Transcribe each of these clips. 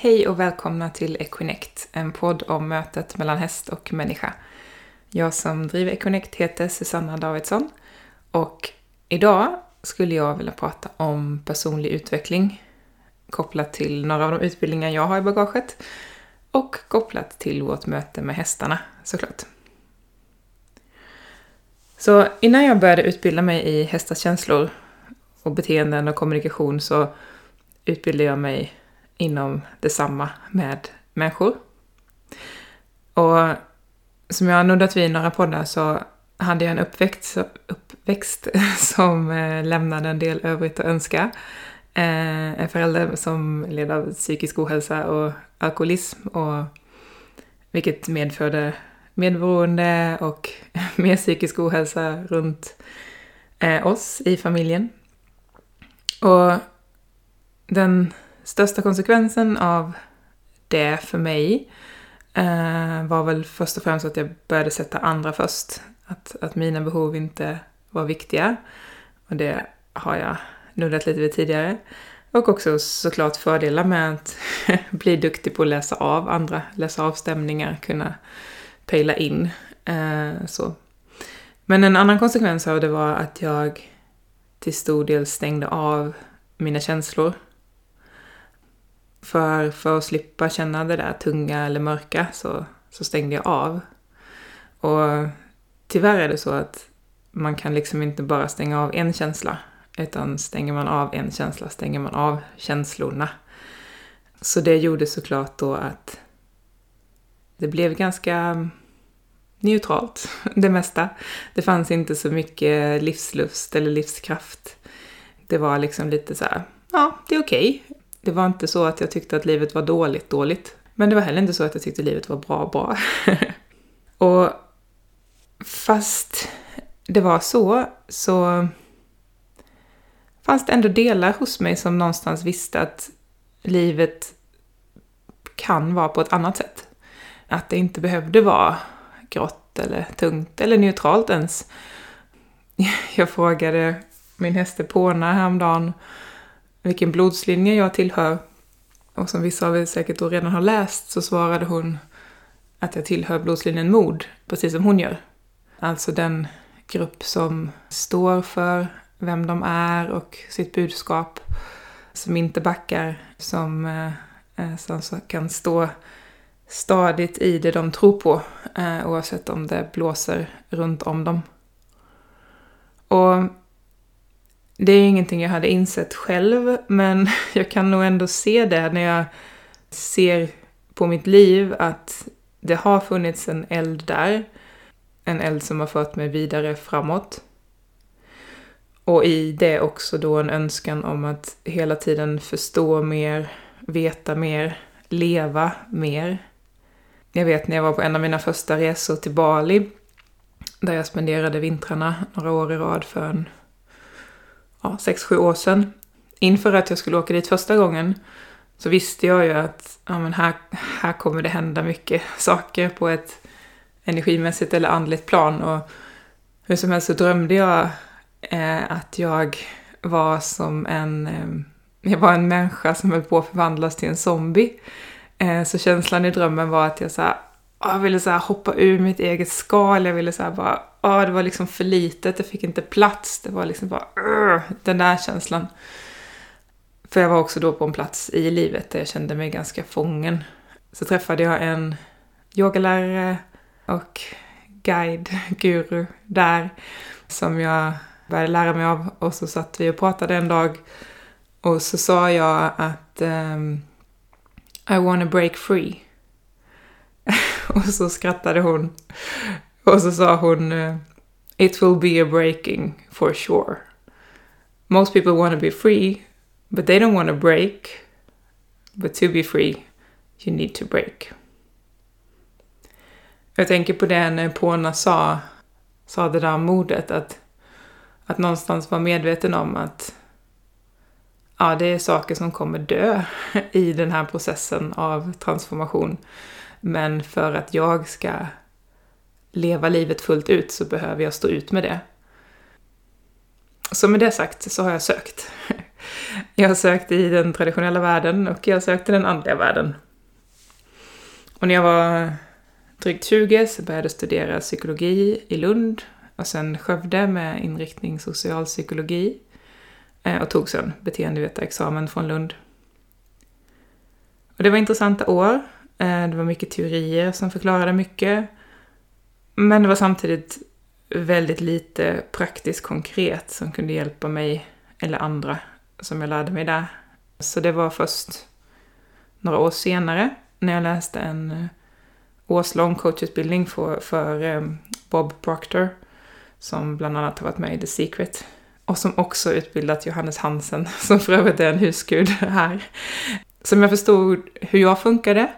Hej och välkomna till Equinect, en podd om mötet mellan häst och människa. Jag som driver Equinect heter Susanna Davidsson och idag skulle jag vilja prata om personlig utveckling kopplat till några av de utbildningar jag har i bagaget och kopplat till vårt möte med hästarna såklart. Så innan jag började utbilda mig i hästars känslor och beteenden och kommunikation så utbildade jag mig inom detsamma med människor. Och som jag har nuddat vid i några poddar så hade jag en uppväxt, uppväxt som eh, lämnade en del övrigt att önska. Eh, en förälder som led av psykisk ohälsa och alkoholism och vilket medförde medberoende och mer psykisk ohälsa runt eh, oss i familjen. Och den största konsekvensen av det för mig eh, var väl först och främst att jag började sätta andra först. Att, att mina behov inte var viktiga. Och det har jag nuddat lite vid tidigare. Och också såklart fördelar med att bli duktig på att läsa av andra, läsa av stämningar, kunna pejla in. Eh, så. Men en annan konsekvens av det var att jag till stor del stängde av mina känslor för, för att slippa känna det där tunga eller mörka så, så stängde jag av. Och tyvärr är det så att man kan liksom inte bara stänga av en känsla. Utan stänger man av en känsla stänger man av känslorna. Så det gjorde såklart då att det blev ganska neutralt, det mesta. Det fanns inte så mycket livslust eller livskraft. Det var liksom lite så här, ja, det är okej. Okay. Det var inte så att jag tyckte att livet var dåligt, dåligt. Men det var heller inte så att jag tyckte livet var bra, bra. och fast det var så, så fanns det ändå delar hos mig som någonstans visste att livet kan vara på ett annat sätt. Att det inte behövde vara grått eller tungt eller neutralt ens. Jag frågade min häst Epona häromdagen vilken blodslinje jag tillhör. Och som vissa av er säkert då redan har läst så svarade hon att jag tillhör blodslinjen mod, precis som hon gör. Alltså den grupp som står för vem de är och sitt budskap. Som inte backar, som, eh, eh som kan stå stadigt i det de tror på, eh, oavsett om det blåser runt om dem. Och det är ingenting jag hade insett själv, men jag kan nog ändå se det när jag ser på mitt liv att det har funnits en eld där. En eld som har fört mig vidare framåt. Och i det också då en önskan om att hela tiden förstå mer, veta mer, leva mer. Jag vet när jag var på en av mina första resor till Bali, där jag spenderade vintrarna några år i rad för en ja, sex, sju år sedan. Inför att jag skulle åka dit första gången så visste jag ju att ja, men här, här kommer det hända mycket saker på ett energimässigt eller andligt plan. Och hur som helst så drömde jag eh, att jag var som en, eh, jag var en människa som höll på att förvandlas till en zombie. Eh, så känslan i drömmen var att jag så här, jag ville så hoppa ur mitt eget skal, jag ville så bara, åh, det var liksom för litet, det fick inte plats, det var liksom bara, uh, den där känslan. För jag var också då på en plats i livet där jag kände mig ganska fången. Så träffade jag en yogalärare och guide, guru där som jag började lära mig av och så satt vi och pratade en dag och så sa jag att um, I wanna break free. och så skrattade hon. Och så sa hon eh, It will be a breaking for sure. Most people want to be free, but they don't want to break. But to be free, you need to break. Jag tänker på det när Pona sa, sa det där modet, att, att någonstans vara medveten om att ja, det är saker som kommer dö i den här processen av transformation. Men för att jag ska leva livet fullt ut så behöver jag stå ut med det. Så med det sagt så har jag sökt. Jag har sökt i den traditionella världen och jag har sökt i den andliga världen. Och när jag var drygt 20 så började jag studera psykologi i Lund och sen Skövde med inriktning socialpsykologi eh, och tog sen beteendevetarexamen från Lund. Och det var intressanta år. Eh, det var mycket teorier som förklarade mycket. Men det var samtidigt väldigt lite praktiskt konkret som kunde hjälpa mig eller andra som jag lärde mig där. Så det var först några år senare när jag läste en eh, årslång coachutbildning för, för eh, Bob Proctor som bland annat har varit med i The Secret och som också utbildat Johannes Hansen, som för övrigt är en husgud här. Som jag förstod hur jag funkade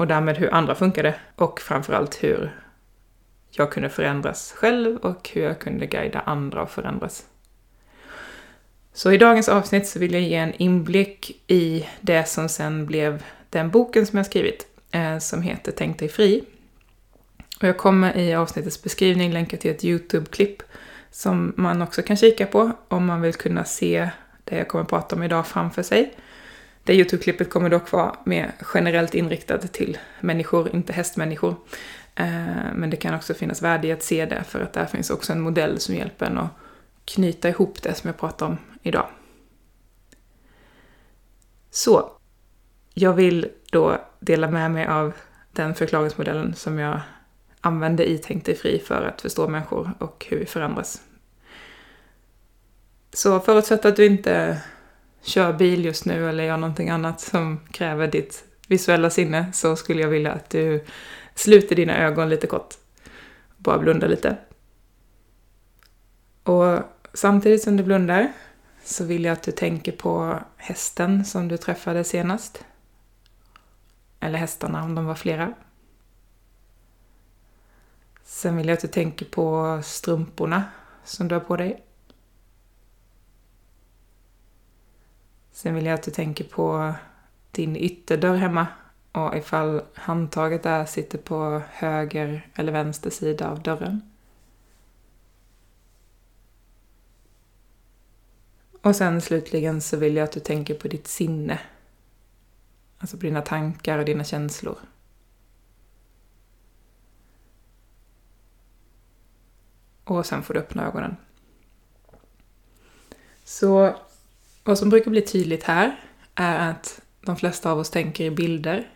och därmed hur andra funkade och framförallt hur jag kunde förändras själv och hur jag kunde guida andra att förändras. Så i dagens avsnitt så vill jag ge en inblick i det som sen blev den boken som jag skrivit, eh, som heter Tänk dig fri. Och jag kommer i avsnittets beskrivning länka till ett YouTube-klipp som man också kan kika på om man vill kunna se det jag kommer att prata om idag framför sig. Det YouTube-klippet kommer dock vara mer generellt inriktat till människor, inte hästmänniskor. Eh, men det kan också finnas värde i att se det, för att där finns också en modell som hjälper en att knyta ihop det som jag pratar om idag. Så, jag vill då dela med mig av den förklaringsmodellen som jag använde i Tänk dig fri för att förstå människor och hur vi förändras. Så förutsatt att du inte kör bil just nu eller gör någonting annat som kräver ditt visuella sinne så skulle jag vilja att du sluter dina ögon lite kort. Bara blunda lite. Och samtidigt som du blundar så vill jag att du tänker på hästen som du träffade senast. Eller hästarna om de var flera. Sen vill jag att du tänker på strumporna som du har på dig. Sen vill jag att du tänker på din ytterdörr hemma och ifall handtaget där sitter på höger eller vänster sida av dörren. Och sen slutligen så vill jag att du tänker på ditt sinne. Alltså på dina tankar och dina känslor. Och sen får du öppna ögonen. Så vad som brukar bli tydligt här är att de flesta av oss tänker i bilder.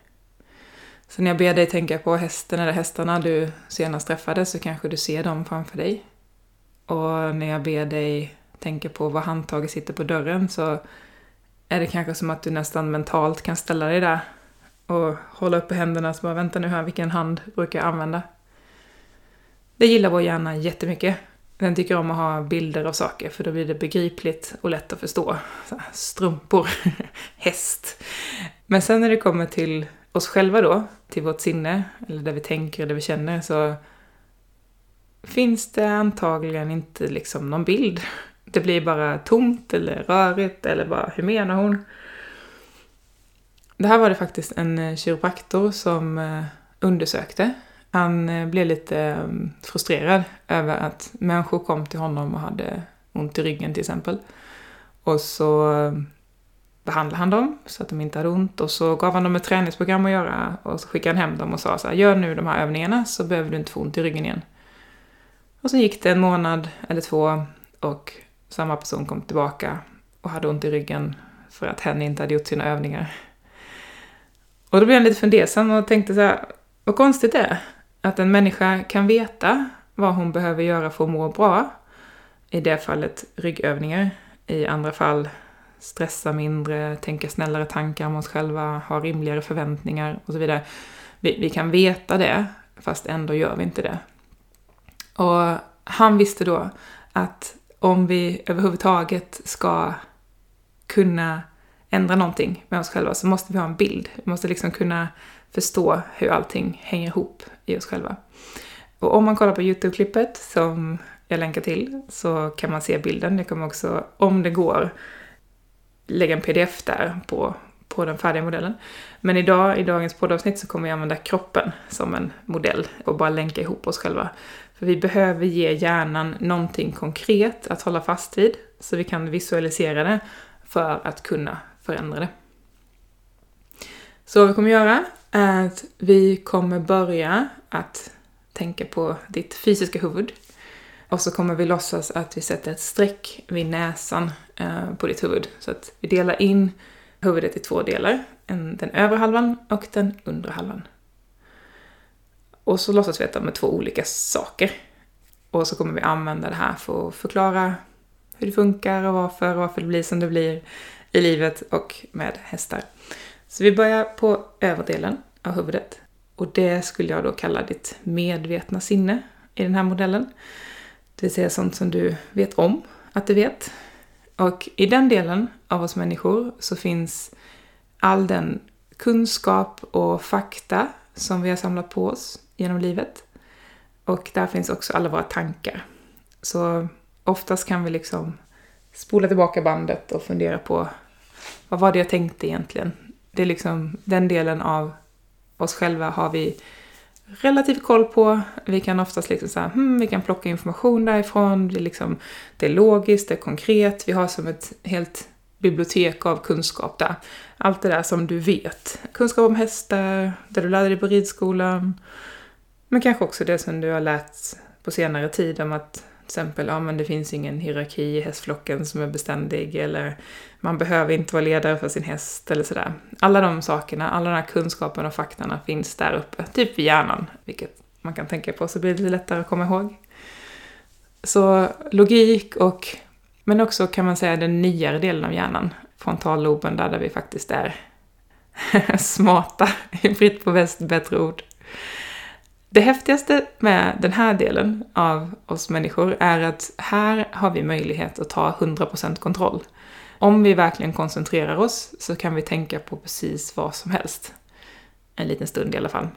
Så när jag ber dig tänka på hästen eller hästarna du senast träffade så kanske du ser dem framför dig. Och när jag ber dig tänka på var handtaget sitter på dörren så är det kanske som att du nästan mentalt kan ställa dig där och hålla uppe händerna så bara vänta nu här, vilken hand brukar jag använda? Det gillar vår hjärna jättemycket. Den tycker om att ha bilder av saker för då blir det begripligt och lätt att förstå. Så strumpor, häst. Men sen när det kommer till oss själva då, till vårt sinne, eller det vi tänker och det vi känner, så finns det antagligen inte liksom någon bild. Det blir bara tomt eller rörigt eller bara, hur menar hon? Det här var det faktiskt en kiropraktor som eh, undersökte han eh, blev lite ehm, frustrerad över att människor kom till honom och hade ont i ryggen till exempel. Och så ehm, behandlade han dem så att de inte hade ont och så gav han dem ett träningsprogram att göra och så skickade han hem dem och sa så här, gör nu de här övningarna så behöver du inte få ont i ryggen igen. Och så gick det en månad eller två och samma person kom tillbaka och hade ont i ryggen för att hen inte hade gjort sina övningar. Och då blev han lite fundersam och tänkte så här, vad konstigt det är att en människa kan veta vad hon behöver göra för att må bra. I det fallet ryggövningar. I andra fall stressa mindre, tänka snällare tankar om oss själva, ha rimligare förväntningar och så vidare. Vi, vi kan veta det, fast ändå gör vi inte det. Och han visste då att om vi överhuvudtaget ska kunna ändra någonting med oss själva så måste vi ha en bild. Vi måste liksom kunna förstå hur allting hänger ihop i oss själva. Och om man kollar på YouTube-klippet som jag länkar till så kan man se bilden. Jag kommer också, om det går, lägga en pdf där på, på den färdiga modellen. Men idag, i dagens poddavsnitt, så kommer jag använda kroppen som en modell och bara länka ihop oss själva. För vi behöver ge hjärnan någonting konkret att hålla fast vid, så vi kan visualisera det för att kunna förändra det. Så vad vi kommer göra är att vi kommer börja att tänka på ditt fysiska huvud. Och så kommer vi låtsas att vi sätter ett streck vid näsan eh, på ditt huvud. Så att vi delar in huvudet i två delar. den övre halvan och den undre halvan. Och så låtsas vi att de är två olika saker. Och så kommer vi använda det här för att förklara hur det funkar och varför och varför det blir som det blir i livet och med hästar. Så vi börjar på överdelen av huvudet. Och det skulle jag då kalla ditt medvetna sinne i den här modellen. Det vill säga sånt som du vet om att du vet. Och i den delen av oss människor så finns all den kunskap och fakta som vi har samlat på oss genom livet. Och där finns också alla våra tankar. Så oftast kan vi liksom spola tillbaka bandet och fundera på vad var det jag tänkte egentligen? Det är liksom den delen av oss själva har vi relativt koll på. Vi kan oftast liksom så här, hmm, vi kan plocka information därifrån. Det är, liksom, det är logiskt, det är konkret. Vi har som ett helt bibliotek av kunskap där. Allt det där som du vet. Kunskap om hästar, det du lärde dig på ridskolan. Men kanske också det som du har lärt på senare tid om att till exempel, ja men det finns ingen hierarki i hästflocken som är beständig eller man behöver inte vara ledare för sin häst eller sådär. Alla de sakerna, alla de här kunskaperna och faktorna finns där uppe, typ i hjärnan, vilket man kan tänka på så blir det lite lättare att komma ihåg. Så logik och, men också kan man säga den nyare delen av hjärnan, frontalloben där, där vi faktiskt är smarta, fritt på väst bättre ord. Det häftigaste med den här delen av oss människor är att här har vi möjlighet att ta 100% kontroll. Om vi verkligen koncentrerar oss så kan vi tänka på precis vad som helst. En liten stund i alla fall.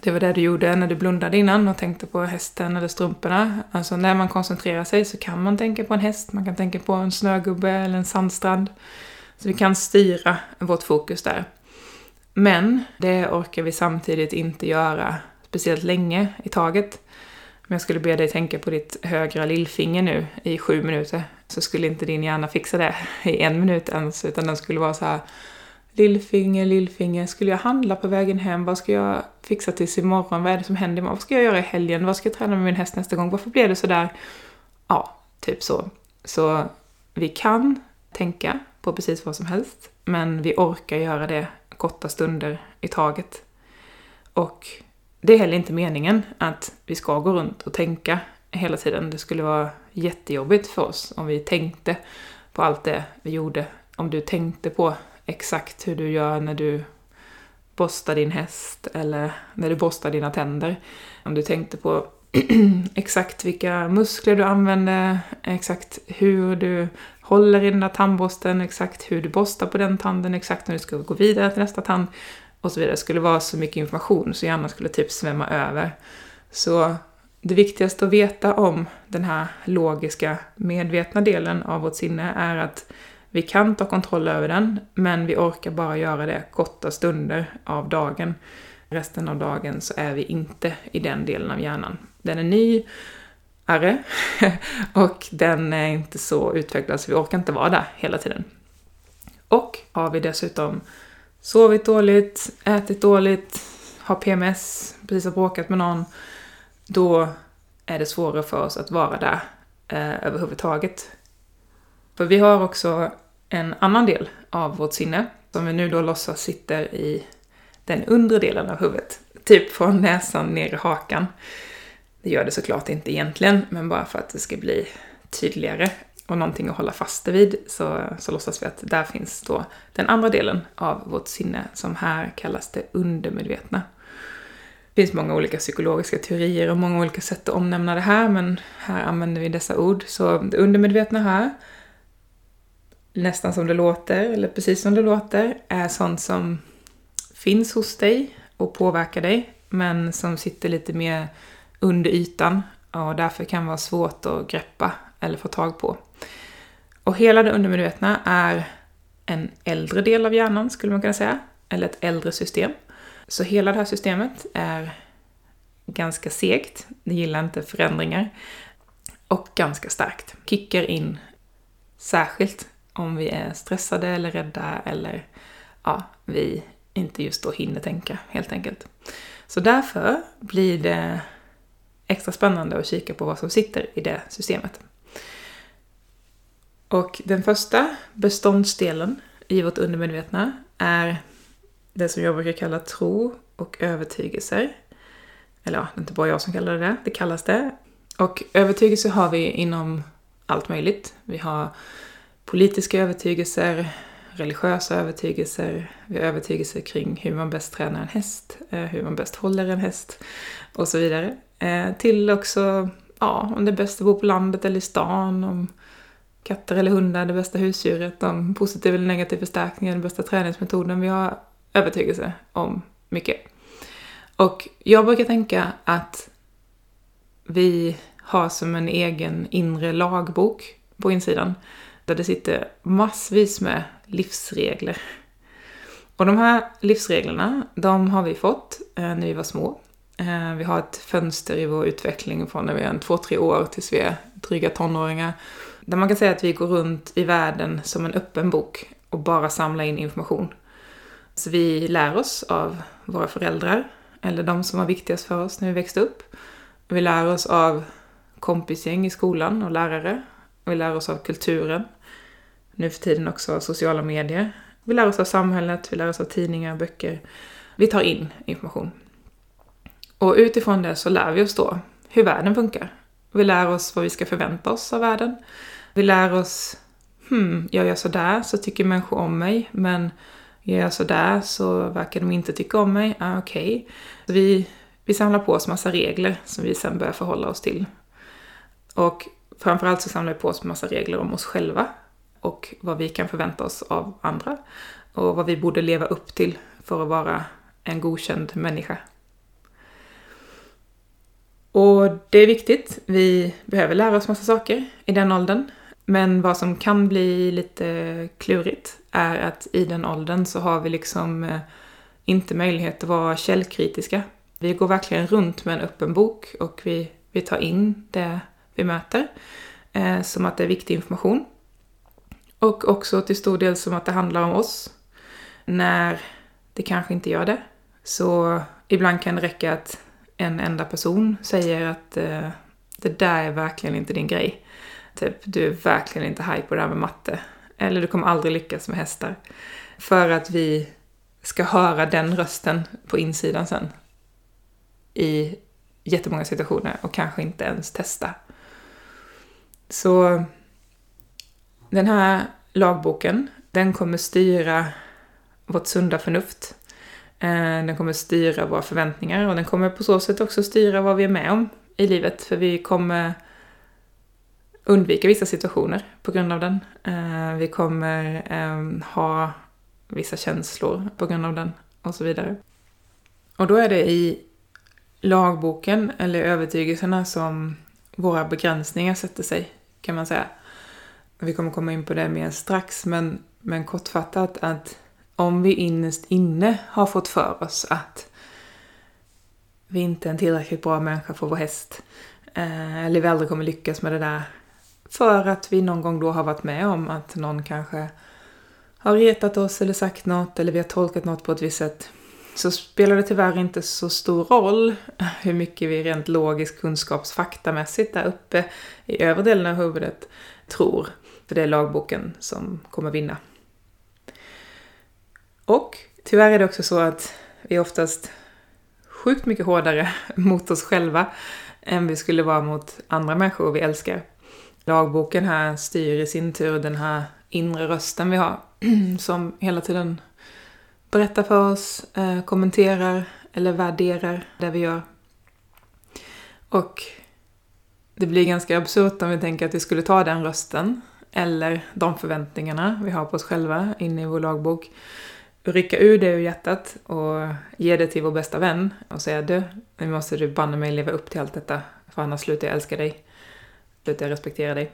Det var det du gjorde när du blundade innan och tänkte på hästen eller strumporna. Alltså när man koncentrerar sig så kan man tänka på en häst, man kan tänka på en snögubbe eller en sandstrand. Så vi kan styra vårt fokus där. Men det orkar vi samtidigt inte göra speciellt länge i taget. Om jag skulle be dig tänka på ditt högra lillfinger nu i sju minuter så skulle inte din hjärna fixa det i en minut ens, utan den skulle vara så här Lillfinger, lillfinger, skulle jag handla på vägen hem? Vad ska jag fixa tills imorgon? Vad är det som händer imorgon? Vad ska jag göra i helgen? Vad ska jag träna med min häst nästa gång? Varför blev det så där? Ja, typ så. Så vi kan tänka på precis vad som helst, men vi orkar göra det korta stunder i taget. Och det är heller inte meningen att vi ska gå runt och tänka hela tiden. Det skulle vara jättejobbigt för oss om vi tänkte på allt det vi gjorde. Om du tänkte på exakt hur du gör när du borstar din häst eller när du borstar dina tänder. Om du tänkte på exakt vilka muskler du använder, exakt hur du håller i den där tandborsten, exakt hur du borstar på den tanden, exakt när du ska gå vidare till nästa tand och så vidare. Det skulle vara så mycket information så hjärnan skulle typ svämma över. Så det viktigaste att veta om den här logiska, medvetna delen av vårt sinne är att vi kan ta kontroll över den, men vi orkar bara göra det korta stunder av dagen. Resten av dagen så är vi inte i den delen av hjärnan. Den är ny, och den är inte så utvecklad så vi orkar inte vara där hela tiden. Och har vi dessutom sovit dåligt, ätit dåligt, har PMS, precis har bråkat med någon, då är det svårare för oss att vara där eh, överhuvudtaget. För vi har också en annan del av vårt sinne som vi nu då låtsas sitter i den undre delen av huvudet. Typ från näsan ner i hakan. Det gör det såklart inte egentligen, men bara för att det ska bli tydligare och någonting att hålla fast vid så, så låtsas vi att där finns då den andra delen av vårt sinne som här kallas det undermedvetna. Det finns många olika psykologiska teorier och många olika sätt att omnämna det här, men här använder vi dessa ord. Så det undermedvetna här, nästan som det låter, eller precis som det låter, är sånt som finns hos dig och påverkar dig, men som sitter lite mer under ytan och därför kan vara svårt att greppa eller få tag på. Och hela det undermedvetna är en äldre del av hjärnan, skulle man kunna säga, eller ett äldre system. Så hela det här systemet är ganska segt, det gillar inte förändringar, och ganska starkt. Kickar in särskilt om vi är stressade eller rädda eller ja, vi inte just då hinner tänka helt enkelt. Så därför blir det extra spännande att kika på vad som sitter i det systemet. Och den första beståndsdelen i vårt undermedvetna är det som jag brukar kalla tro och övertygelser. Eller ja, det är inte bara jag som kallar det det, det kallas det. Och övertygelser har vi inom allt möjligt. Vi har politiska övertygelser, religiösa övertygelser, vi har övertygelser kring hur man bäst tränar en häst, eh, hur man bäst håller en häst och så vidare. Eh, till också, ja, om det är bäst att bo på landet eller i stan, om katter eller hundar är det bästa husdjuret, om positiv eller negativ förstärkning är den bästa träningsmetoden. Vi har övertygelse om mycket. Och jag brukar tänka att vi har som en egen inre lagbok på insidan där det sitter massvis med livsregler. Och de här livsreglerna, de har vi fått eh, när vi var små. Eh, vi har ett fönster i vår utveckling från när vi är en två, tre år tills vi är dryga tonåringar. Där man kan säga att vi går runt i världen som en öppen bok och bara samlar in information. Så vi lär oss av våra föräldrar, eller de som var viktigast för oss när vi växte upp. Vi lär oss av kompisgäng i skolan och lärare. Vi lär oss av kulturen. Nu för tiden också av sociala medier. Vi lär oss av samhället, vi lär oss av tidningar, böcker. Vi tar in information. Och utifrån det så lär vi oss då hur världen funkar. Vi lär oss vad vi ska förvänta oss av världen. Vi lär oss, hmm, jag gör sådär så tycker människor om mig, men gör jag sådär så verkar de inte tycka om mig. Ah, Okej. Okay. Vi, vi samlar på oss massa regler som vi sen börjar förhålla oss till. Och framförallt så samlar vi på oss massa regler om oss själva och vad vi kan förvänta oss av andra och vad vi borde leva upp till för att vara en godkänd människa. Och det är viktigt. Vi behöver lära oss massa saker i den åldern. Men vad som kan bli lite klurigt är att i den åldern så har vi liksom eh, inte möjlighet att vara källkritiska. Vi går verkligen runt med en öppen bok och vi, vi tar in det vi möter eh, som att det är viktig information. Och också till stor del som att det handlar om oss. När det kanske inte gör det. Så ibland kan det räcka att en enda person säger att eh, det där är verkligen inte din grej. Typ, du är verkligen inte haj på det här med matte. Eller du kommer aldrig lyckas med hästar. För att vi ska höra den rösten på insidan sen. I jättemånga situationer och kanske inte ens testa. Så den här lagboken, den kommer styra vårt sunda förnuft. Eh, den kommer styra våra förväntningar och den kommer på så sätt också styra vad vi är med om i livet. För vi kommer undvika vissa situationer på grund av den. Eh, vi kommer ehm, ha vissa känslor på grund av den och så vidare. Och då är det i lagboken, eller övertygelserna, som våra begränsningar sätter sig, kan man säga. Vi kommer komma in på det mer strax, men, men kortfattat att om vi innerst inne har fått för oss att vi inte är en tillräckligt bra människa för vår häst, eh, eller vi aldrig kommer lyckas med det där, för att vi någon gång då har varit med om att någon kanske har retat oss eller sagt något eller vi har tolkat något på ett visst sätt så spelar det tyvärr inte så stor roll hur mycket vi rent logiskt kunskapsfaktamässigt där uppe i övre delen av huvudet tror. För det är lagboken som kommer vinna. Och tyvärr är det också så att vi är oftast sjukt mycket hårdare mot oss själva än vi skulle vara mot andra människor vi älskar. Lagboken här styr i sin tur den här inre rösten vi har som hela tiden berättar för oss, eh, kommenterar eller värderar det vi gör. Och det blir ganska absurt om vi tänker att vi skulle ta den rösten eller de förväntningarna vi har på oss själva inne i vår lagbok, rycka ur det ur hjärtat och ge det till vår bästa vän och säga du, nu måste du banne mig leva upp till allt detta för annars slutar jag älska dig, slutar jag respekterar dig.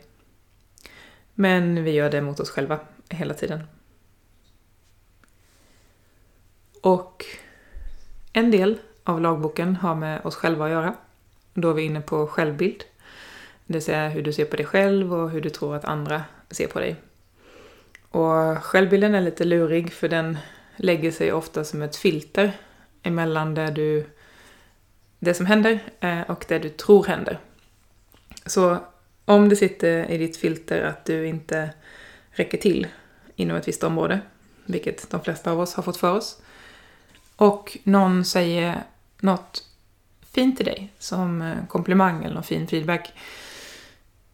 Men vi gör det mot oss själva hela tiden. Och en del av lagboken har med oss själva att göra. Då är vi inne på självbild. Det vill säga hur du ser på dig själv och hur du tror att andra ser på dig. Och självbilden är lite lurig för den lägger sig ofta som ett filter emellan det, du, det som händer eh, och det du tror händer. Så om det sitter i ditt filter att du inte räcker till inom ett visst område, vilket de flesta av oss har fått för oss, och någon säger något fint till dig som eh, komplimang eller någon fin feedback, i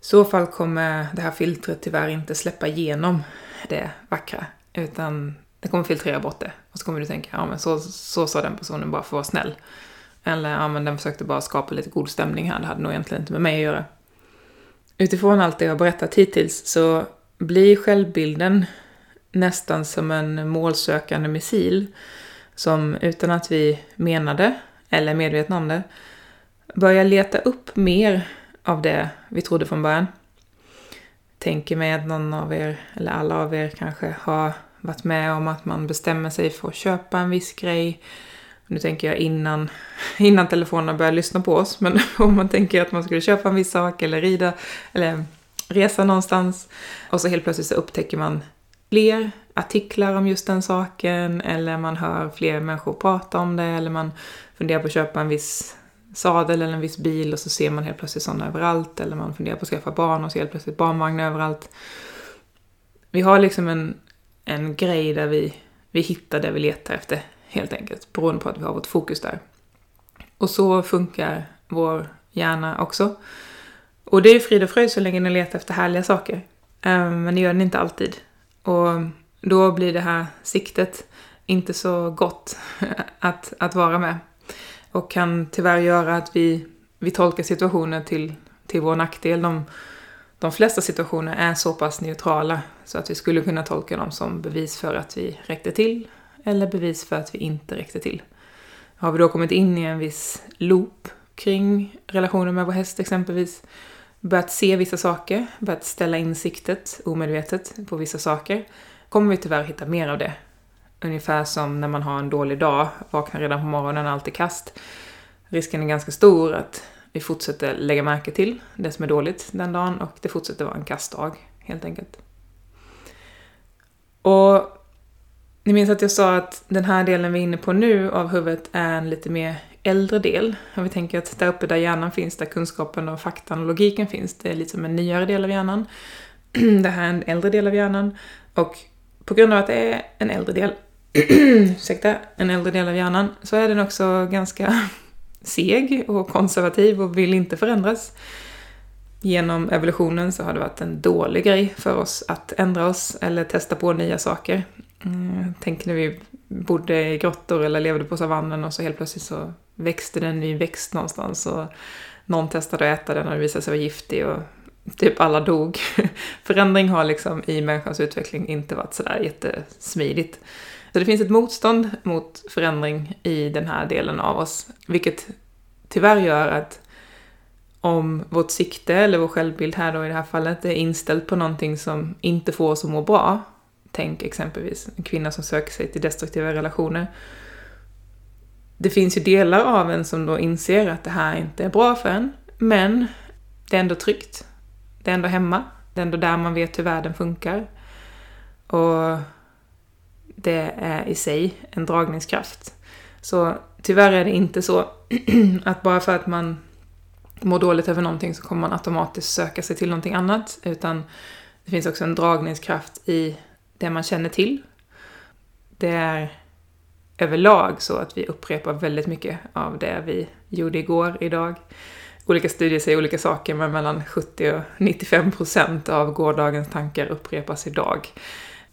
så fall kommer det här filtret tyvärr inte släppa igenom det vackra, utan det kommer filtrera bort det. Och så kommer du tänka, ja men så, så sa den personen bara för att vara snäll. Eller, ja men den försökte bara skapa lite god stämning här, det hade nog egentligen inte med mig att göra. Utifrån allt det jag har berättat hittills så blir självbilden nästan som en målsökande missil som utan att vi menade eller är medvetna om det börjar leta upp mer av det vi trodde från början. Tänker mig att någon av er, eller alla av er kanske har varit med om att man bestämmer sig för att köpa en viss grej. Nu tänker jag innan, innan telefonerna börjar lyssna på oss, men om man tänker att man skulle köpa en viss sak eller rida eller resa någonstans och så helt plötsligt så upptäcker man fler artiklar om just den saken eller man hör fler människor prata om det eller man funderar på att köpa en viss sadel eller en viss bil och så ser man helt plötsligt sådana överallt eller man funderar på att skaffa barn och ser helt plötsligt barnvagnar överallt. Vi har liksom en, en grej där vi, vi hittar det vi letar efter helt enkelt beroende på att vi har vårt fokus där. Och så funkar vår hjärna också. Och det är frid och fröjd så länge ni letar efter härliga saker. Eh, men det gör den inte alltid. Och då blir det här siktet inte så gott att, att vara med. Och kan tyvärr göra att vi, vi tolkar situationer till, till vår nackdel. De, de flesta situationer är så pass neutrala så att vi skulle kunna tolka dem som bevis för att vi räckte till eller bevis för att vi inte räckte till. Har vi då kommit in i en viss loop kring relationen med vår häst exempelvis, börjat se vissa saker, börjat ställa in siktet omedvetet på vissa saker, kommer vi tyvärr hitta mer av det Ungefär som när man har en dålig dag, vaknar redan på morgonen, allt är kast. Risken är ganska stor att vi fortsätter lägga märke till det som är dåligt den dagen och det fortsätter vara en kastdag, helt enkelt. Och ni minns att jag sa att den här delen vi är inne på nu av huvudet är en lite mer äldre del. Och vi tänker att där uppe där hjärnan finns, där kunskapen och faktan och logiken finns, det är lite som en nyare del av hjärnan. det här är en äldre del av hjärnan. Och på grund av att det är en äldre del ursäkta, en äldre del av hjärnan, så är den också ganska seg och konservativ och vill inte förändras. Genom evolutionen så har det varit en dålig grej för oss att ändra oss eller testa på nya saker. Eh, Tänk när vi bodde i grottor eller levde på savannen och så helt plötsligt så växte det en ny växt någonstans och någon testade att äta den och det visade sig vara giftig och typ alla dog. Förändring har liksom i människans utveckling inte varit sådär jättesmidigt. Så det finns ett motstånd mot förändring i den här delen av oss, vilket tyvärr gör att om vårt sikte, eller vår självbild här då i det här fallet, är inställt på någonting som inte får oss att må bra, tänk exempelvis en kvinna som söker sig till destruktiva relationer, det finns ju delar av en som då inser att det här inte är bra för en, men det är ändå tryggt. Det är ändå hemma. Det är ändå där man vet hur världen funkar. Och det är i sig en dragningskraft. Så tyvärr är det inte så att bara för att man mår dåligt över någonting så kommer man automatiskt söka sig till någonting annat, utan det finns också en dragningskraft i det man känner till. Det är överlag så att vi upprepar väldigt mycket av det vi gjorde igår, idag. Olika studier säger olika saker, men mellan 70 och 95 procent av gårdagens tankar upprepas idag.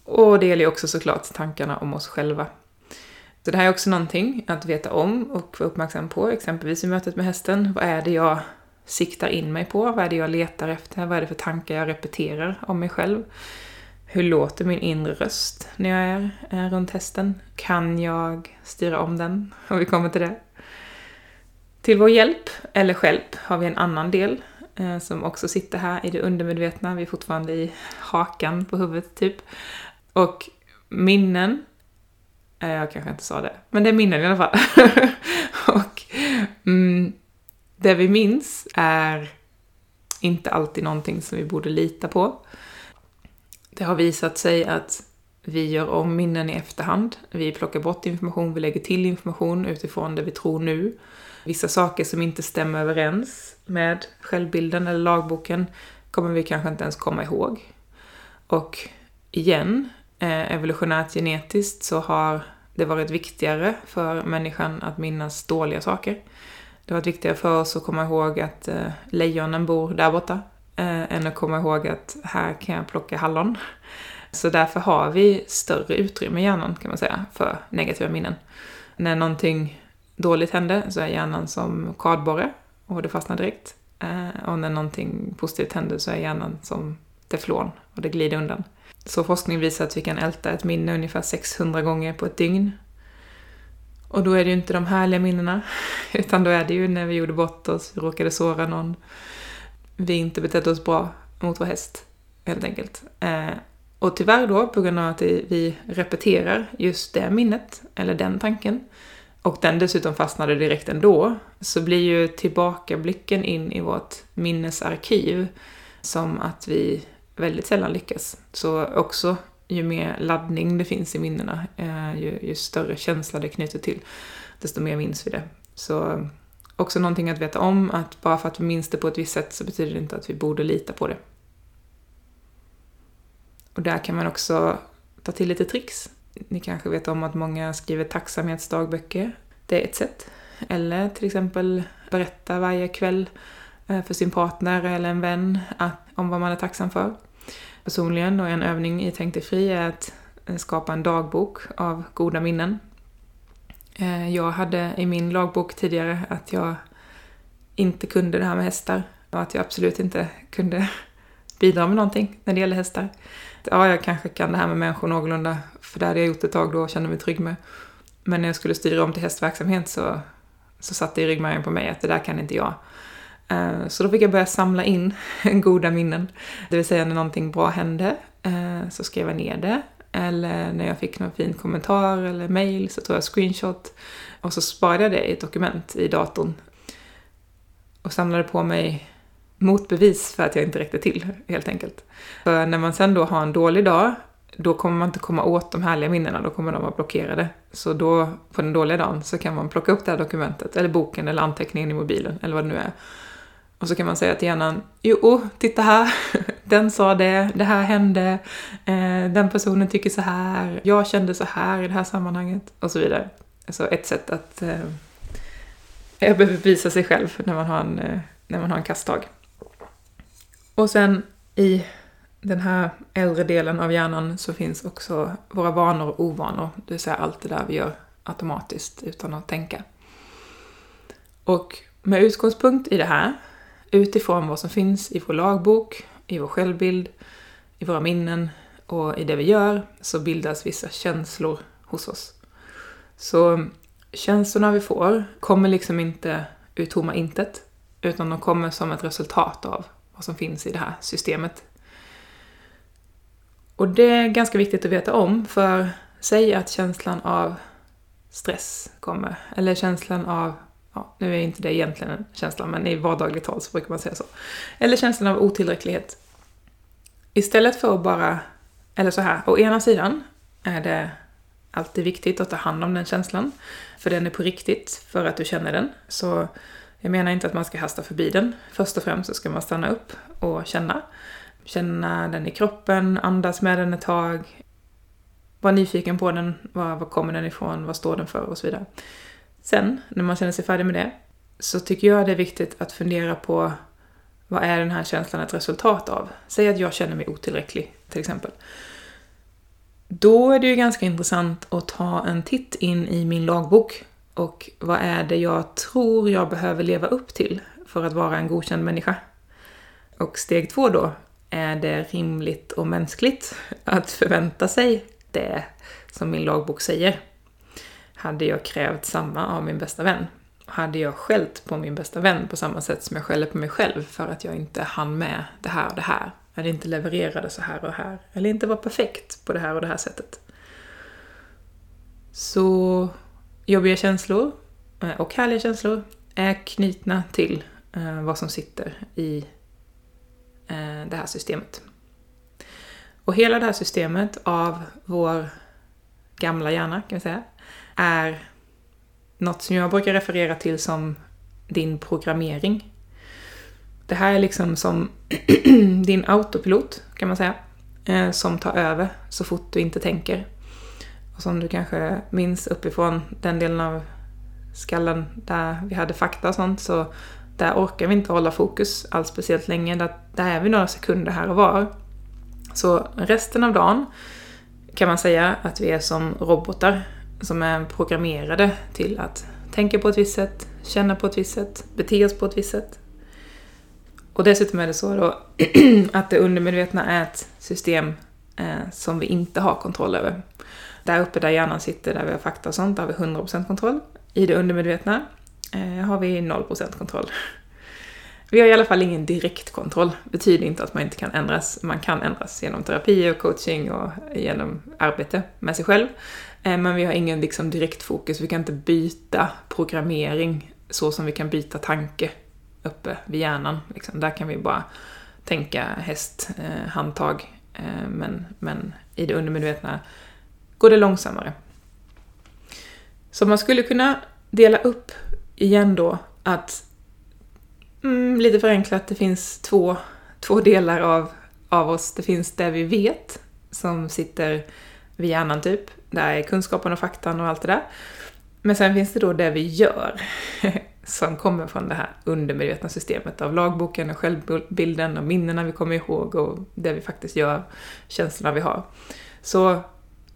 Och det gäller ju också såklart tankarna om oss själva. Så det här är också någonting att veta om och vara uppmärksam på, exempelvis i mötet med hästen. Vad är det jag siktar in mig på? Vad är det jag letar efter? Vad är det för tankar jag repeterar om mig själv? Hur låter min inre röst när jag är, är runt hästen? Kan jag styra om den? Om vi kommer till det. Till vår hjälp, eller hjälp, har vi en annan del eh, som också sitter här i det undermedvetna. Vi är fortfarande i hakan på huvudet, typ. Och minnen, eh, jag kanske inte sa det, men det är minnen i alla fall. och mm, det vi minns är inte alltid någonting som vi borde lita på. Det har visat sig att vi gör om minnen i efterhand. Vi plockar bort information, vi lägger till information utifrån det vi tror nu. Vissa saker som inte stämmer överens med självbilden eller lagboken kommer vi kanske inte ens komma ihåg. Och igen, eh, evolutionärt genetiskt så har det varit viktigare för människan att minnas dåliga saker. Det har varit viktigare för oss att komma ihåg att eh, lejonen bor där borta, eh, än att komma ihåg att här kan jag plocka hallon. Så därför har vi större utrymme i hjärnan kan man säga för negativa minnen. När någonting dåligt hände så är hjärnan som kardborre och det fastnar direkt. Eh, och när någonting positivt händer så är hjärnan som teflon och det glider undan. Så forskning visar att vi kan älta ett minne ungefär 600 gånger på ett dygn. Och då är det ju inte de härliga minnena, utan då är det ju när vi gjorde bort oss, vi råkade såra någon, vi inte betedde oss bra mot vår häst, helt enkelt. Eh, och tyvärr då, på grund av att vi repeterar just det minnet, eller den tanken, och den dessutom fastnade direkt ändå, så blir ju tillbakablicken in i vårt minnesarkiv som att vi väldigt sällan lyckas. Så också ju mer laddning det finns i minnena, eh, ju, ju större känsla det knyter till, desto mer minns vi det. Så också någonting att veta om, att bara för att vi minns det på ett visst sätt så betyder det inte att vi borde lita på det. Och där kan man också ta till lite tricks. Ni kanske vet om att många skriver tacksamhetsdagböcker. Det är ett sätt. Eller till exempel berätta varje kväll eh, för sin partner eller en vän om vad man är tacksam för. Personligen, och en övning i Tänk dig fri, är att eh, skapa en dagbok av goda minnen. Eh, jag hade i min lagbok tidigare att jag inte kunde det här med hästar och att jag absolut inte kunde bidra med någonting när det gäller hästar ja, jag kanske kan det här med människor någorlunda, för det hade jag gjort ett tag då och kände mig trygg med. Men när jag skulle styra om till hästverksamhet så, så satt det i ryggmärgen på mig att det där kan inte jag. Eh, så då fick jag börja samla in goda minnen. Det vill säga när någonting bra hände eh, så skrev jag ner det. Eller när jag fick någon fin kommentar eller mail så tog jag screenshot. Och så sparade jag det i ett dokument i datorn. Och samlade på mig motbevis för att jag inte räckte till, helt enkelt. För när man sen då har en dålig dag, då kommer man inte komma åt de härliga minnena, då kommer de vara blockerade. Så då, på den dåliga dagen, så kan man plocka upp det här dokumentet, eller boken, eller anteckningen i mobilen, eller vad det nu är. Och så kan man säga till hjärnan, jo, oh, titta här, den sa det, det här hände, eh, den personen tycker så här, jag kände så här i det här sammanhanget, och så vidare. Alltså ett sätt att eh, bevisa sig själv när man har en, eh, när man har en kastdag. Och sen i den här äldre delen av hjärnan så finns också våra vanor och ovanor, det vill säga allt det där vi gör automatiskt utan att tänka. Och med utgångspunkt i det här, utifrån vad som finns i vår lagbok, i vår självbild, i våra minnen och i det vi gör, så bildas vissa känslor hos oss. Så mm, känslorna vi får kommer liksom inte ur tomma intet, utan de kommer som ett resultat av vad som finns i det här systemet. Och det är ganska viktigt att veta om, för säg att känslan av stress kommer, eller känslan av, ja, nu är inte det egentligen en känsla, men i vardagligt tal så brukar man säga så. Eller känslan av otillräcklighet. Istället för att bara, eller så här, å ena sidan är det alltid viktigt att ta hand om den känslan, för den är på riktigt, för att du känner den. Så jag menar inte att man ska hasta förbi den. Först och främst så ska man stanna upp och känna. Känna den i kroppen, andas med den ett tag. Var nyfiken på den, var, var kommer den ifrån, vad står den för och så vidare. Sen, när man känner sig färdig med det, så tycker jag det är viktigt att fundera på vad är den här känslan ett resultat av? Säg att jag känner mig otillräcklig, till exempel. Då är det ju ganska intressant att ta en titt in i min lagbok och vad är det jag tror jag behöver leva upp till för att vara en godkänd människa? Och steg två då, är det rimligt och mänskligt att förvänta sig det som min lagbok säger? Hade jag krävt samma av min bästa vän? Hade jag skällt på min bästa vän på samma sätt som jag skäller på mig själv för att jag inte hann med det här och det här? Eller inte levererade så här och här? Eller inte var perfekt på det här och det här sättet? Så jobbiga känslor eh, och härliga känslor är knutna till eh, vad som sitter i eh, det här systemet. Och hela det här systemet av vår gamla hjärna, kan vi säga, är något som jag brukar referera till som din programmering. Det här är liksom som din autopilot, kan man säga, eh, som tar över så fort du inte tänker. Och som du kanske minns uppifrån den delen av skallen där vi hade fakta och sånt, så där orkar vi inte hålla fokus alls speciellt länge. Där, där är vi några sekunder här och var. Så resten av dagen kan man säga att vi är som robotar som är programmerade till att tänka på ett visst sätt, känna på ett visst sätt, bete oss på ett visst sätt. Och dessutom är det så då att det undermedvetna är ett system eh, som vi inte har kontroll över. Där uppe där hjärnan sitter, där vi har fakta och sånt, där har vi 100% kontroll. I det undermedvetna eh, har vi 0% kontroll. Vi har i alla fall ingen direktkontroll. Det betyder inte att man inte kan ändras. Man kan ändras genom terapi och coaching och genom arbete med sig själv. Eh, men vi har ingen liksom direktfokus. Vi kan inte byta programmering så som vi kan byta tanke uppe vid hjärnan. Liksom. Där kan vi bara tänka häst, eh, handtag. Eh, men, men i det undermedvetna går det långsammare. Så man skulle kunna dela upp igen då att mm, lite förenklat, det finns två, två delar av, av oss. Det finns det vi vet, som sitter vid hjärnan typ. Där är kunskapen och faktan och allt det där. Men sen finns det då det vi gör, som kommer från det här undermedvetna systemet av lagboken och självbilden och minnena vi kommer ihåg och det vi faktiskt gör, känslorna vi har. Så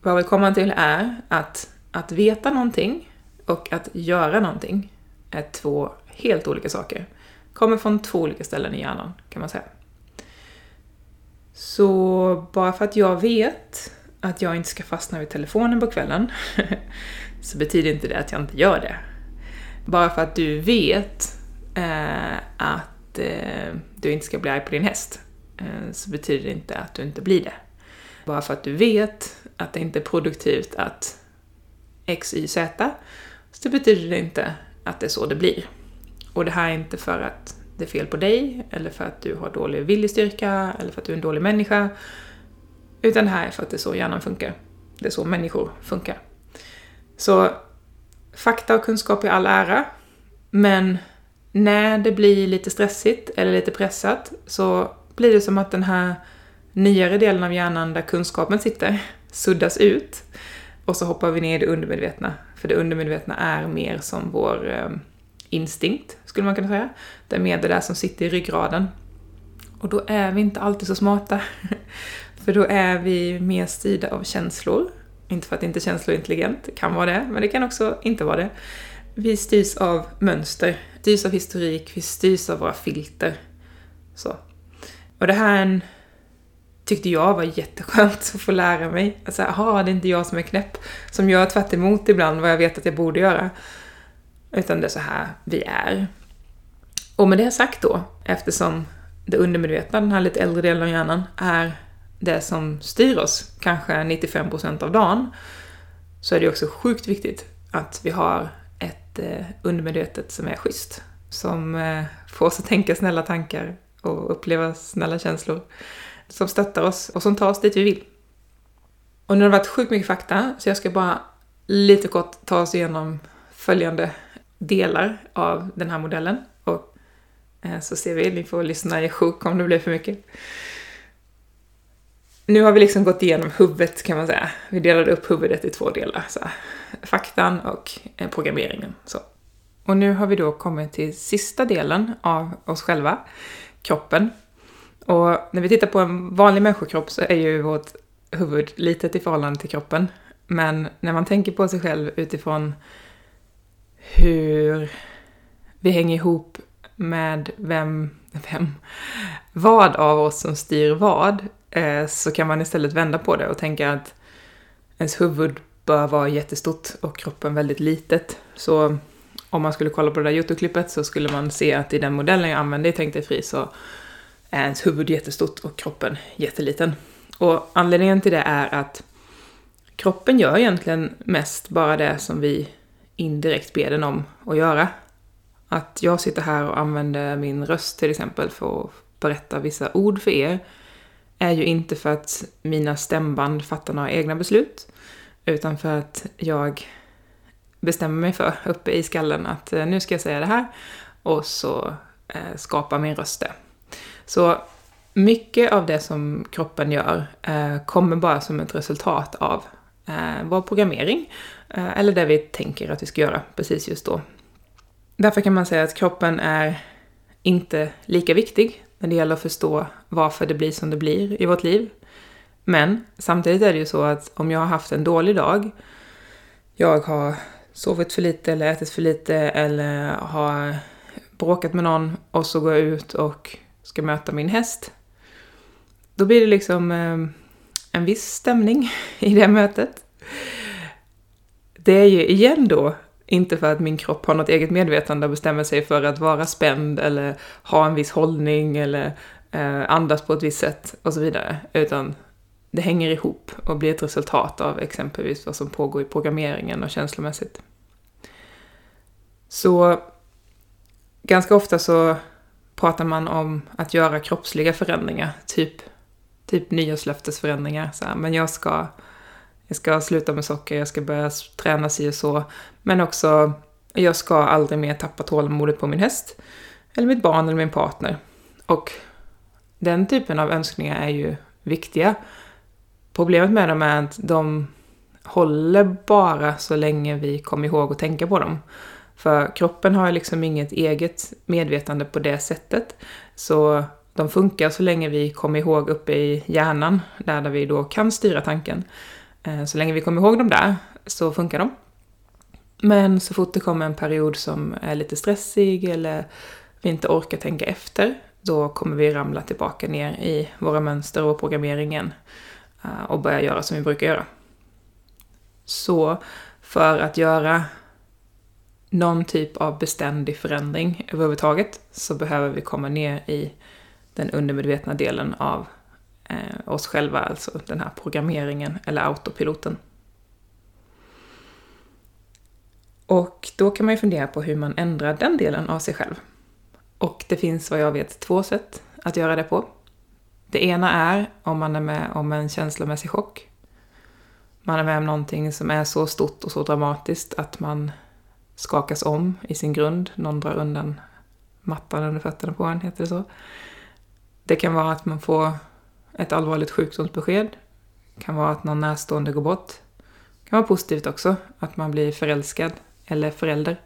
vad vi kommer till är att, att veta någonting och att göra någonting är två helt olika saker. Kommer från två olika ställen i hjärnan, kan man säga. Så bara för att jag vet att jag inte ska fastna vid telefonen på kvällen, så betyder inte det att jag inte gör det. Bara för att du vet eh, att eh, du inte ska bli arg på din häst, eh, så betyder det inte att du inte blir det. Bara för att du vet att det inte är produktivt att X, Y, Z, så betyder det inte att det är så det blir. Och det här är inte för att det är fel på dig, eller för att du har dålig viljestyrka, eller för att du är en dålig människa. Utan det här är för att det är så hjärnan funkar. Det är så människor funkar. Så fakta och kunskap är all ära, men när det blir lite stressigt eller lite pressat så blir det som att den här nyare delen av hjärnan där kunskapen sitter suddas ut och så hoppar vi ner i det undermedvetna. För det undermedvetna är mer som vår eh, instinkt, skulle man kunna säga. Det är mer det där som sitter i ryggraden. Och då är vi inte alltid så smarta. För då är vi mer styrda av känslor. Inte för att inte känslor är intelligent, det kan vara det, men det kan också inte vara det. Vi styrs av mönster, styrs av historik, vi styrs av våra filter. Så. Och det här tyckte jag var jätteskönt att få lära mig. Alltså, aha, det är inte jag som är knäpp, som gör tvärt ibland vad jag vet att jag borde göra. Utan det är så här vi är. Och med det sagt då, eftersom det undermedvetna, den här lite äldre delen av hjärnan, är det som styr oss, kanske 95% av dagen, så är det också sjukt viktigt att vi har ett eh, undermedvetet som är schysst. Som eh, får oss att tänka snälla tankar och uppleva snälla känslor. Som stöttar oss och som tar oss dit vi vill. Och nu har det varit sjukt mycket fakta, så jag ska bara lite kort ta oss igenom följande delar av den här modellen. Eh, så ser vi, ni får lyssna i sjok om det blir för mycket. Nu har vi liksom gått igenom huvudet kan man säga. Vi delade upp huvudet i två delar. Så faktan och eh, programmeringen. Så. Och nu har vi då kommit till sista delen av oss själva, kroppen. Och när vi tittar på en vanlig människokropp så är ju vårt huvud litet i förhållande till kroppen. Men när man tänker på sig själv utifrån hur vi hänger ihop med vem, vem, vad av oss som styr vad, eh, så kan man istället vända på det och tänka att ens huvud bör vara jättestort och kroppen väldigt litet. Så om man skulle kolla på det där YouTube-klippet så skulle man se att i den modellen jag använde i Tänk dig fri så är ens huvud jättestort och kroppen jätteliten. Och anledningen till det är att kroppen gör egentligen mest bara det som vi indirekt ber den om att göra. Att jag sitter här och använder min röst till exempel för att berätta vissa ord för er är ju inte för att mina stämband fattar några egna beslut, utan för att jag bestämmer mig för uppe i skallen att eh, nu ska jag säga det här och så eh, skapar min röst det. Så mycket av det som kroppen gör eh, kommer bara som ett resultat av eh, vår programmering eh, eller det vi tänker att vi ska göra precis just då. Därför kan man säga att kroppen är inte lika viktig när det gäller att förstå varför det blir som det blir i vårt liv. Men samtidigt är det ju så att om jag har haft en dålig dag, jag har sovit för lite eller ätit för lite eller har bråkat med någon och så går jag ut och ska möta min häst. Då blir det liksom ehm, en viss stämning i det mötet. Det är ju igen då inte för att min kropp har något eget medvetande och bestämmer sig för att vara spänd eller ha en viss hållning eller eh, andas på ett visst sätt och så vidare. Utan det hänger ihop och blir ett resultat av exempelvis vad som pågår i programmeringen och känslomässigt. Så ganska ofta så pratar man om att göra kroppsliga förändringar, typ, typ nyårslöftesförändringar. Så här, men jag ska, jag ska sluta med socker, jag ska börja träna sig och så. Men också, jag ska aldrig mer tappa tålamodet på min häst, eller mitt barn eller min partner. Och den typen av önskningar är ju viktiga. Problemet med dem är att de håller bara så länge vi kommer ihåg att tänka på dem. För kroppen har liksom inget eget medvetande på det sättet. Så de funkar så länge vi kommer ihåg uppe i hjärnan, där, där vi då kan styra tanken. Eh, så länge vi kommer ihåg dem där så funkar de. Men så fort det kommer en period som är lite stressig eller vi inte orkar tänka efter, då kommer vi ramla tillbaka ner i våra mönster och programmeringen eh, och börja göra som vi brukar göra. Så för att göra någon typ av beständig förändring överhuvudtaget så behöver vi komma ner i den undermedvetna delen av eh, oss själva, alltså den här programmeringen eller autopiloten. Och då kan man ju fundera på hur man ändrar den delen av sig själv. Och det finns vad jag vet två sätt att göra det på. Det ena är om man är med om en känslomässig chock. Man är med om någonting som är så stort och så dramatiskt att man skakas om i sin grund. Någon drar undan mattan under fötterna på en, heter det så. Det kan vara att man får ett allvarligt sjukdomsbesked. Det kan vara att någon närstående går bort. Det kan vara positivt också, att man blir förälskad eller förälder.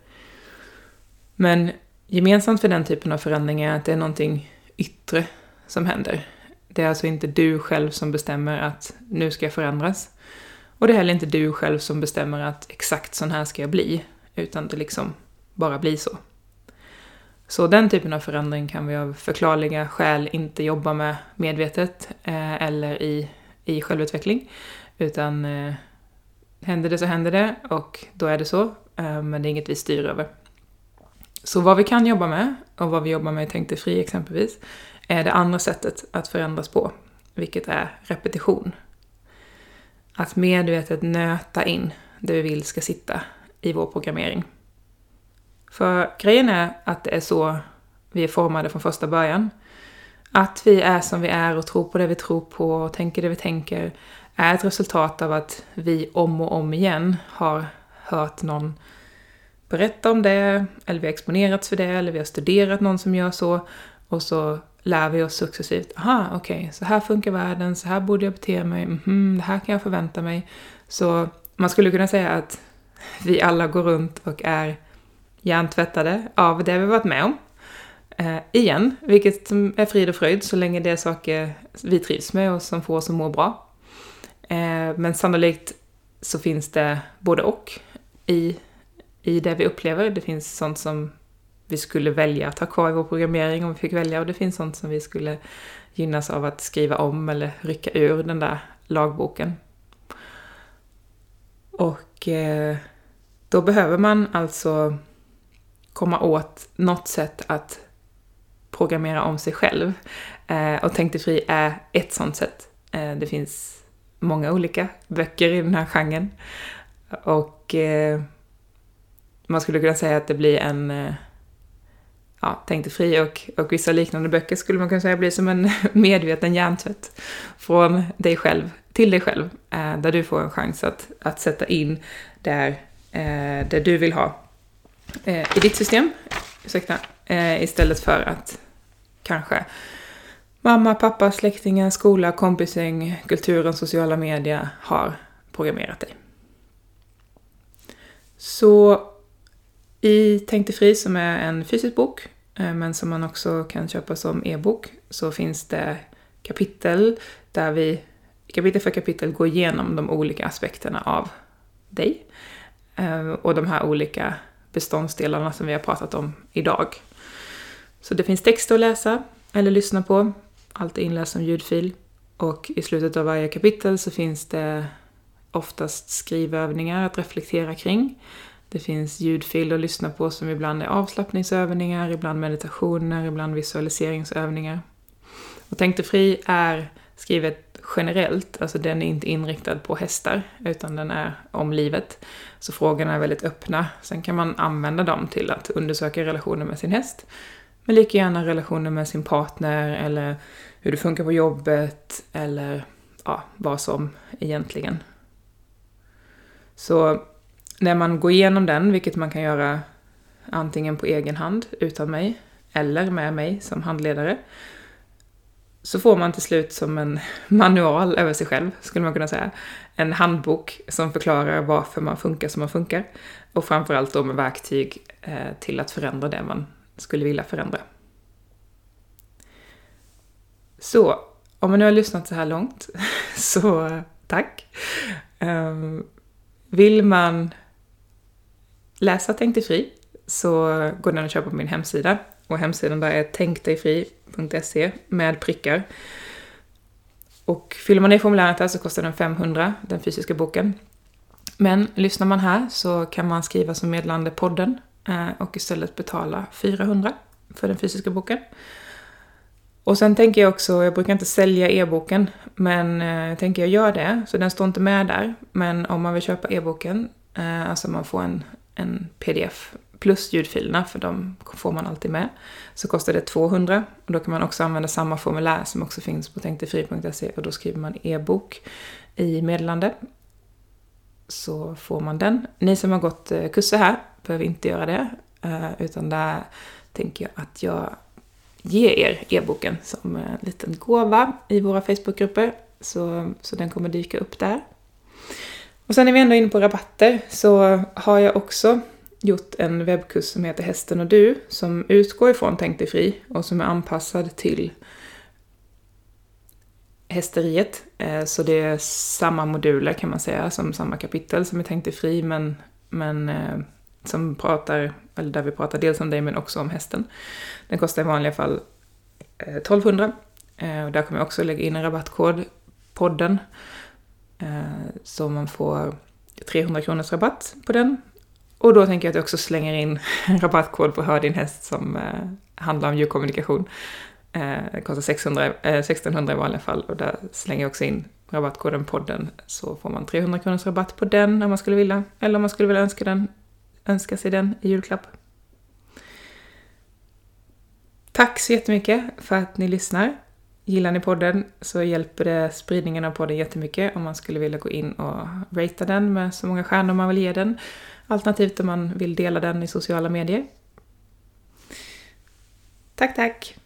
Men gemensamt för den typen av förändring är att det är någonting yttre som händer. Det är alltså inte du själv som bestämmer att nu ska jag förändras. Och det är heller inte du själv som bestämmer att exakt sån här ska jag bli, utan det liksom bara blir så. Så den typen av förändring kan vi av förklarliga skäl inte jobba med medvetet eh, eller i, i självutveckling. Utan eh, händer det så händer det och då är det så, Eh, men det är inget vi styr över. Så vad vi kan jobba med, och vad vi jobbar med i Tänk dig fri exempelvis, är det andra sättet att förändras på, vilket är repetition. Att medvetet nöta in det vi vill ska sitta i vår programmering. För grejen är att det är så vi är formade från första början. Att vi är som vi är och tror på det vi tror på och tänker det vi tänker är ett resultat av att vi om och om igen har hört någon berätta om det, eller vi har exponerats för det, eller vi har studerat någon som gör så, och så lär vi oss successivt. Aha, okej, okay, så här funkar världen, så här borde jag bete mig, mm, det här kan jag förvänta mig. Så man skulle kunna säga att vi alla går runt och är hjärntvättade av det vi varit med om. Eh, igen, vilket är frid och fröjd så länge det är saker vi trivs med och som får oss att må bra. Eh, men sannolikt så finns det både och i, i det vi upplever. Det finns sånt som vi skulle välja att ha kvar i vår programmering om vi fick välja och det finns sånt som vi skulle gynnas av att skriva om eller rycka ur den där lagboken. Och eh, då behöver man alltså komma åt något sätt att programmera om sig själv. Eh, och Tänk dig fri är ett sånt sätt. Eh, det finns många olika böcker i den här genren. Och eh, man skulle kunna säga att det blir en, eh, ja, Tänk dig fri och, och vissa liknande böcker skulle man kunna säga blir som en medveten hjärntvätt från dig själv till dig själv, eh, där du får en chans att, att sätta in där, eh, där du vill ha eh, i ditt system, ursäkta, eh, istället för att kanske mamma, pappa, släktingar, skola, kompisgäng, kulturen, sociala medier har programmerat dig. Så i Tänk dig fri som är en fysisk bok, eh, men som man också kan köpa som e-bok, så finns det kapitel där vi kapitel för kapitel går igenom de olika aspekterna av dig eh, och de här olika beståndsdelarna som vi har pratat om idag. Så det finns texter att läsa eller lyssna på, allt är inläst som ljudfil. Och i slutet av varje kapitel så finns det oftast skrivövningar att reflektera kring. Det finns ljudfiler att lyssna på som ibland är avslappningsövningar, ibland meditationer, ibland visualiseringsövningar. Och Tänk dig fri är skrivet generellt, alltså den är inte inriktad på hästar, utan den är om livet. Så frågorna är väldigt öppna. Sen kan man använda dem till att undersöka relationer med sin häst, men lika gärna relationer med sin partner eller hur det funkar på jobbet eller ja, vad som egentligen. Så när man går igenom den, vilket man kan göra antingen på egen hand utan mig eller med mig som handledare, så får man till slut som en manual över sig själv, skulle man kunna säga. En handbok som förklarar varför man funkar som man funkar. Och framförallt då med verktyg eh, till att förändra det man skulle vilja förändra. Så, om man nu har lyssnat så här långt, så tack. Ehm, vill man läsa Tänk dig fri så går den att köpa på min hemsida. Och hemsidan där är tänkdigfri.se med prickar. Och fyller man i formuläret där så kostar den 500, den fysiska boken. Men lyssnar man här så kan man skriva som meddelande podden eh, och istället betala 400 för den fysiska boken. Och sen tänker jag också, jag brukar inte sälja e-boken, men jag eh, tänker jag gör det, så den står inte med där. Men om man vill köpa e-boken, eh, alltså man får en, en pdf plus ljudfilerna, för de får man alltid med, så kostar det 200. Och då kan man också använda samma formulär som också finns på tänktefri.se och då skriver man e-bok i meddelande. Så får man den. Ni som har gått eh, kurser här behöver inte göra det, eh, utan där tänker jag att jag ge er e-boken som en liten gåva i våra Facebookgrupper. Så, så den kommer dyka upp där. Och sen är vi ändå inne på rabatter så har jag också gjort en webbkurs som heter Hästen och du som utgår ifrån Tänk dig fri och som är anpassad till hästeriet. Eh, så det är samma moduler kan man säga, som samma kapitel som är Tänk dig fri men, men eh, som pratar, eller där vi pratar dels om dig men också om hästen. Den kostar i vanliga fall eh, 1200. Eh, och där kommer jag också lägga in en rabattkod, podden. Eh, så man får 300 kronors rabatt på den. Och då tänker jag att jag också slänger in en rabattkod på Hör din häst som handlar om djurkommunikation. Det kostar 600, 1600 i vanliga fall och där slänger jag också in rabattkoden podden så får man 300 kronors rabatt på den om man skulle vilja. Eller om man skulle vilja önska den önska sig den i julklapp. Tack så jättemycket för att ni lyssnar. Gillar ni podden så hjälper det spridningen av podden jättemycket om man skulle vilja gå in och ratea den med så många stjärnor man vill ge den. Alternativt om man vill dela den i sociala medier. Tack, tack!